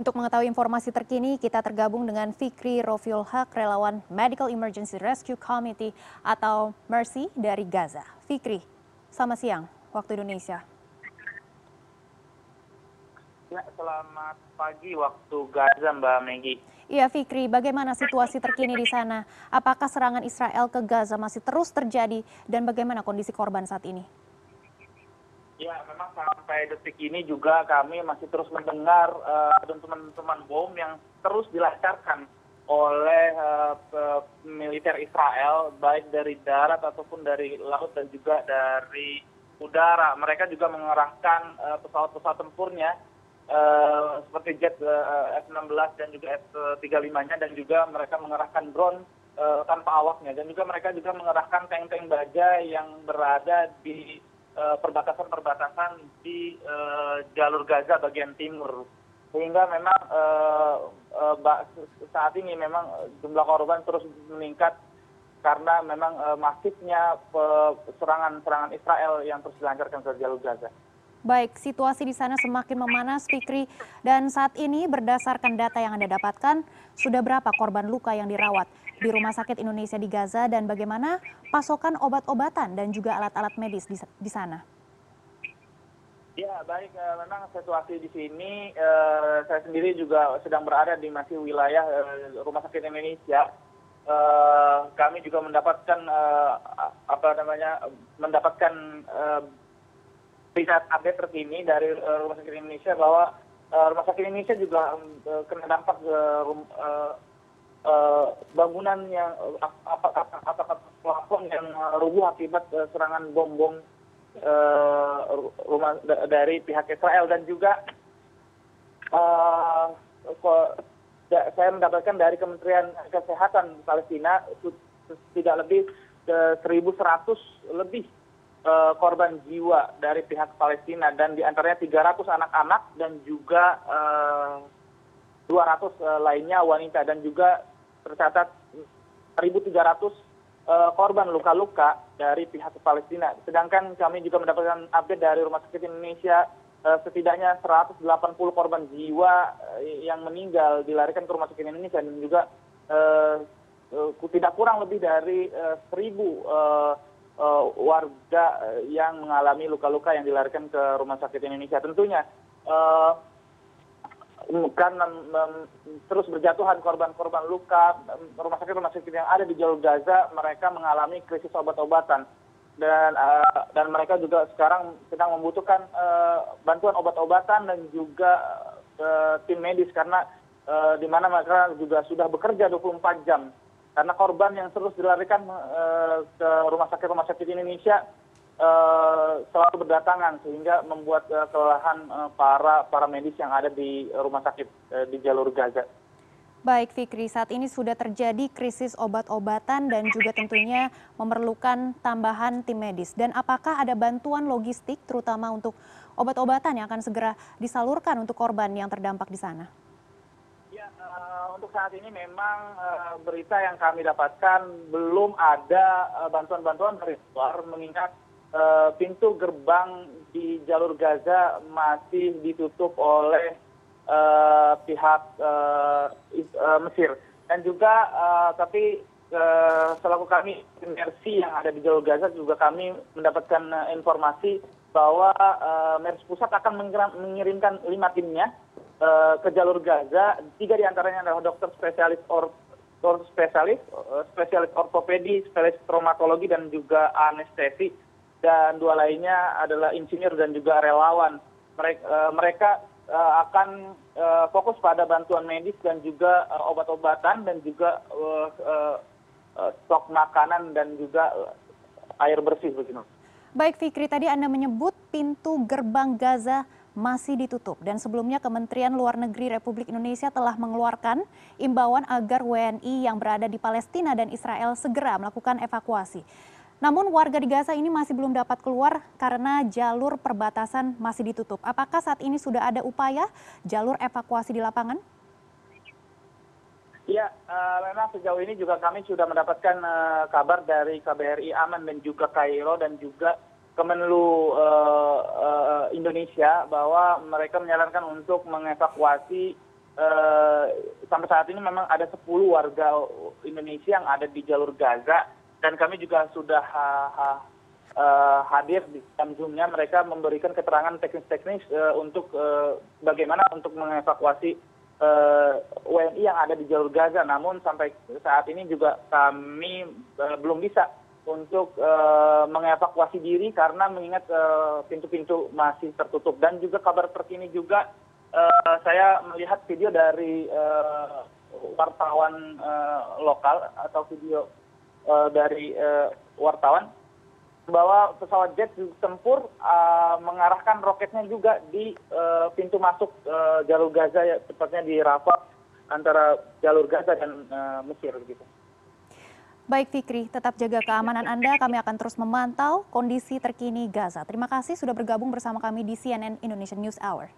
Untuk mengetahui informasi terkini, kita tergabung dengan Fikri Rofiul Haq, relawan Medical Emergency Rescue Committee atau MERCY dari Gaza. Fikri, selamat siang waktu Indonesia. Ya, selamat pagi waktu Gaza, Mbak Megi. Iya, Fikri, bagaimana situasi terkini di sana? Apakah serangan Israel ke Gaza masih terus terjadi dan bagaimana kondisi korban saat ini? Ya, memang sampai detik ini juga kami masih terus mendengar uh, teman bom yang terus dilancarkan oleh uh, militer Israel, baik dari darat ataupun dari laut dan juga dari udara. Mereka juga mengerahkan uh, pesawat-pesawat tempurnya uh, seperti jet uh, F-16 dan juga F-35-nya dan juga mereka mengerahkan drone tanpa awaknya dan juga mereka juga mengerahkan tank-tank baja yang berada di Eh, perbatasan perbatasan di eh, jalur gaza bagian timur sehingga memang eh, saat ini memang jumlah korban terus meningkat karena memang masifnya serangan serangan Israel yang terus dilancarkan ke jalur Gaza. Baik, situasi di sana semakin memanas, Fikri. Dan saat ini berdasarkan data yang Anda dapatkan, sudah berapa korban luka yang dirawat? di Rumah Sakit Indonesia di Gaza dan bagaimana pasokan obat-obatan dan juga alat-alat medis di, di sana? Ya, baik. Uh, memang situasi di sini, uh, saya sendiri juga sedang berada di masih wilayah uh, Rumah Sakit Indonesia. Uh, kami juga mendapatkan uh, apa namanya, mendapatkan uh, riset update terkini dari uh, Rumah Sakit Indonesia bahwa uh, Rumah Sakit Indonesia juga uh, kena dampak Eh, bangunan yang apakah plafon yang rubuh akibat eh, serangan bom bom eh, rumah dari pihak Israel dan juga saya mendapatkan dari Kementerian Kesehatan Palestina tidak lebih 1.100 lebih korban jiwa dari pihak Palestina. Dan di antaranya 300 anak-anak dan juga 200 lainnya wanita. Dan juga tercatat 1.300 eh, korban luka luka dari pihak palestina. Sedangkan kami juga mendapatkan update dari rumah sakit indonesia eh, setidaknya 180 korban jiwa eh, yang meninggal dilarikan ke rumah sakit indonesia. Dan juga tidak kurang lebih dari seribu warga yang mengalami luka luka yang dilarikan ke rumah sakit indonesia. Tentunya karena terus berjatuhan korban korban luka rumah sakit rumah sakit yang ada di jalur gaza mereka mengalami krisis obat obatan dan uh, dan mereka juga sekarang sedang membutuhkan uh, bantuan obat obatan dan juga uh, tim medis karena uh, di mana mereka juga sudah bekerja 24 jam karena korban yang terus dilarikan uh, ke rumah sakit rumah sakit Indonesia Eh, selalu berdatangan sehingga membuat eh, kelelahan eh, para para medis yang ada di rumah sakit di jalur Gaza. Baik Fikri, saat ini sudah terjadi krisis obat-obatan dan juga tentunya memerlukan tambahan tim medis. Dan apakah ada bantuan logistik terutama untuk obat-obatan yang akan segera disalurkan untuk korban yang terdampak di sana? Uh, untuk saat ini memang uh, berita yang kami dapatkan belum ada bantuan-bantuan uh, dari luar mengingat Eh, pintu gerbang di jalur gaza masih ditutup oleh eh, pihak eh, mesir. Dan juga tapi selaku kami mersi yang ada di jalur gaza juga kami mendapatkan informasi bahwa mersi pusat akan mengirimkan lima timnya ke jalur gaza tiga di antaranya adalah dokter spesialis spesialis spesialis ortopedi spesialis traumatologi dan juga anestesi dan dua lainnya adalah insinyur dan juga relawan. Mereka eh, eh, akan eh, fokus pada bantuan medis dan juga obat-obatan dan juga stok makanan dan juga air bersih begitu. Baik Fikri, tadi Anda menyebut pintu gerbang Gaza masih ditutup dan sebelumnya Kementerian Luar Negeri Republik Indonesia telah mengeluarkan imbauan agar WNI yang berada di Palestina dan Israel segera melakukan evakuasi. Namun warga di Gaza ini masih belum dapat keluar karena jalur perbatasan masih ditutup. Apakah saat ini sudah ada upaya jalur evakuasi di lapangan? Ya, uh, sejauh ini juga kami sudah mendapatkan uh, kabar dari KBRI Aman dan juga Kairo dan juga Kemenlu uh, uh, Indonesia bahwa mereka menyarankan untuk mengevakuasi eh, sampai saat ini memang ada 10 warga Indonesia yang ada di jalur Gaza dan kami juga sudah eh, hadir di dalam Zoom-nya mereka memberikan keterangan teknis-teknis eh, untuk eh, bagaimana untuk mengevakuasi eh, WNI yang ada di jalur Gaza. Namun sampai saat ini juga kami eh, belum bisa untuk eh, mengevakuasi diri karena mengingat eh, pintu-pintu masih tertutup dan juga kabar terkini juga eh, saya melihat video dari wartawan lokal atau video dari wartawan bahwa pesawat jet tempur mengarahkan roketnya juga di pintu masuk jalur Gaza ya tepatnya di Rafah antara jalur Gaza dan Mesir gitu. Baik Fikri, tetap jaga keamanan Anda. Kami akan terus memantau kondisi terkini Gaza. Terima kasih sudah bergabung bersama kami di CNN Indonesian News Hour.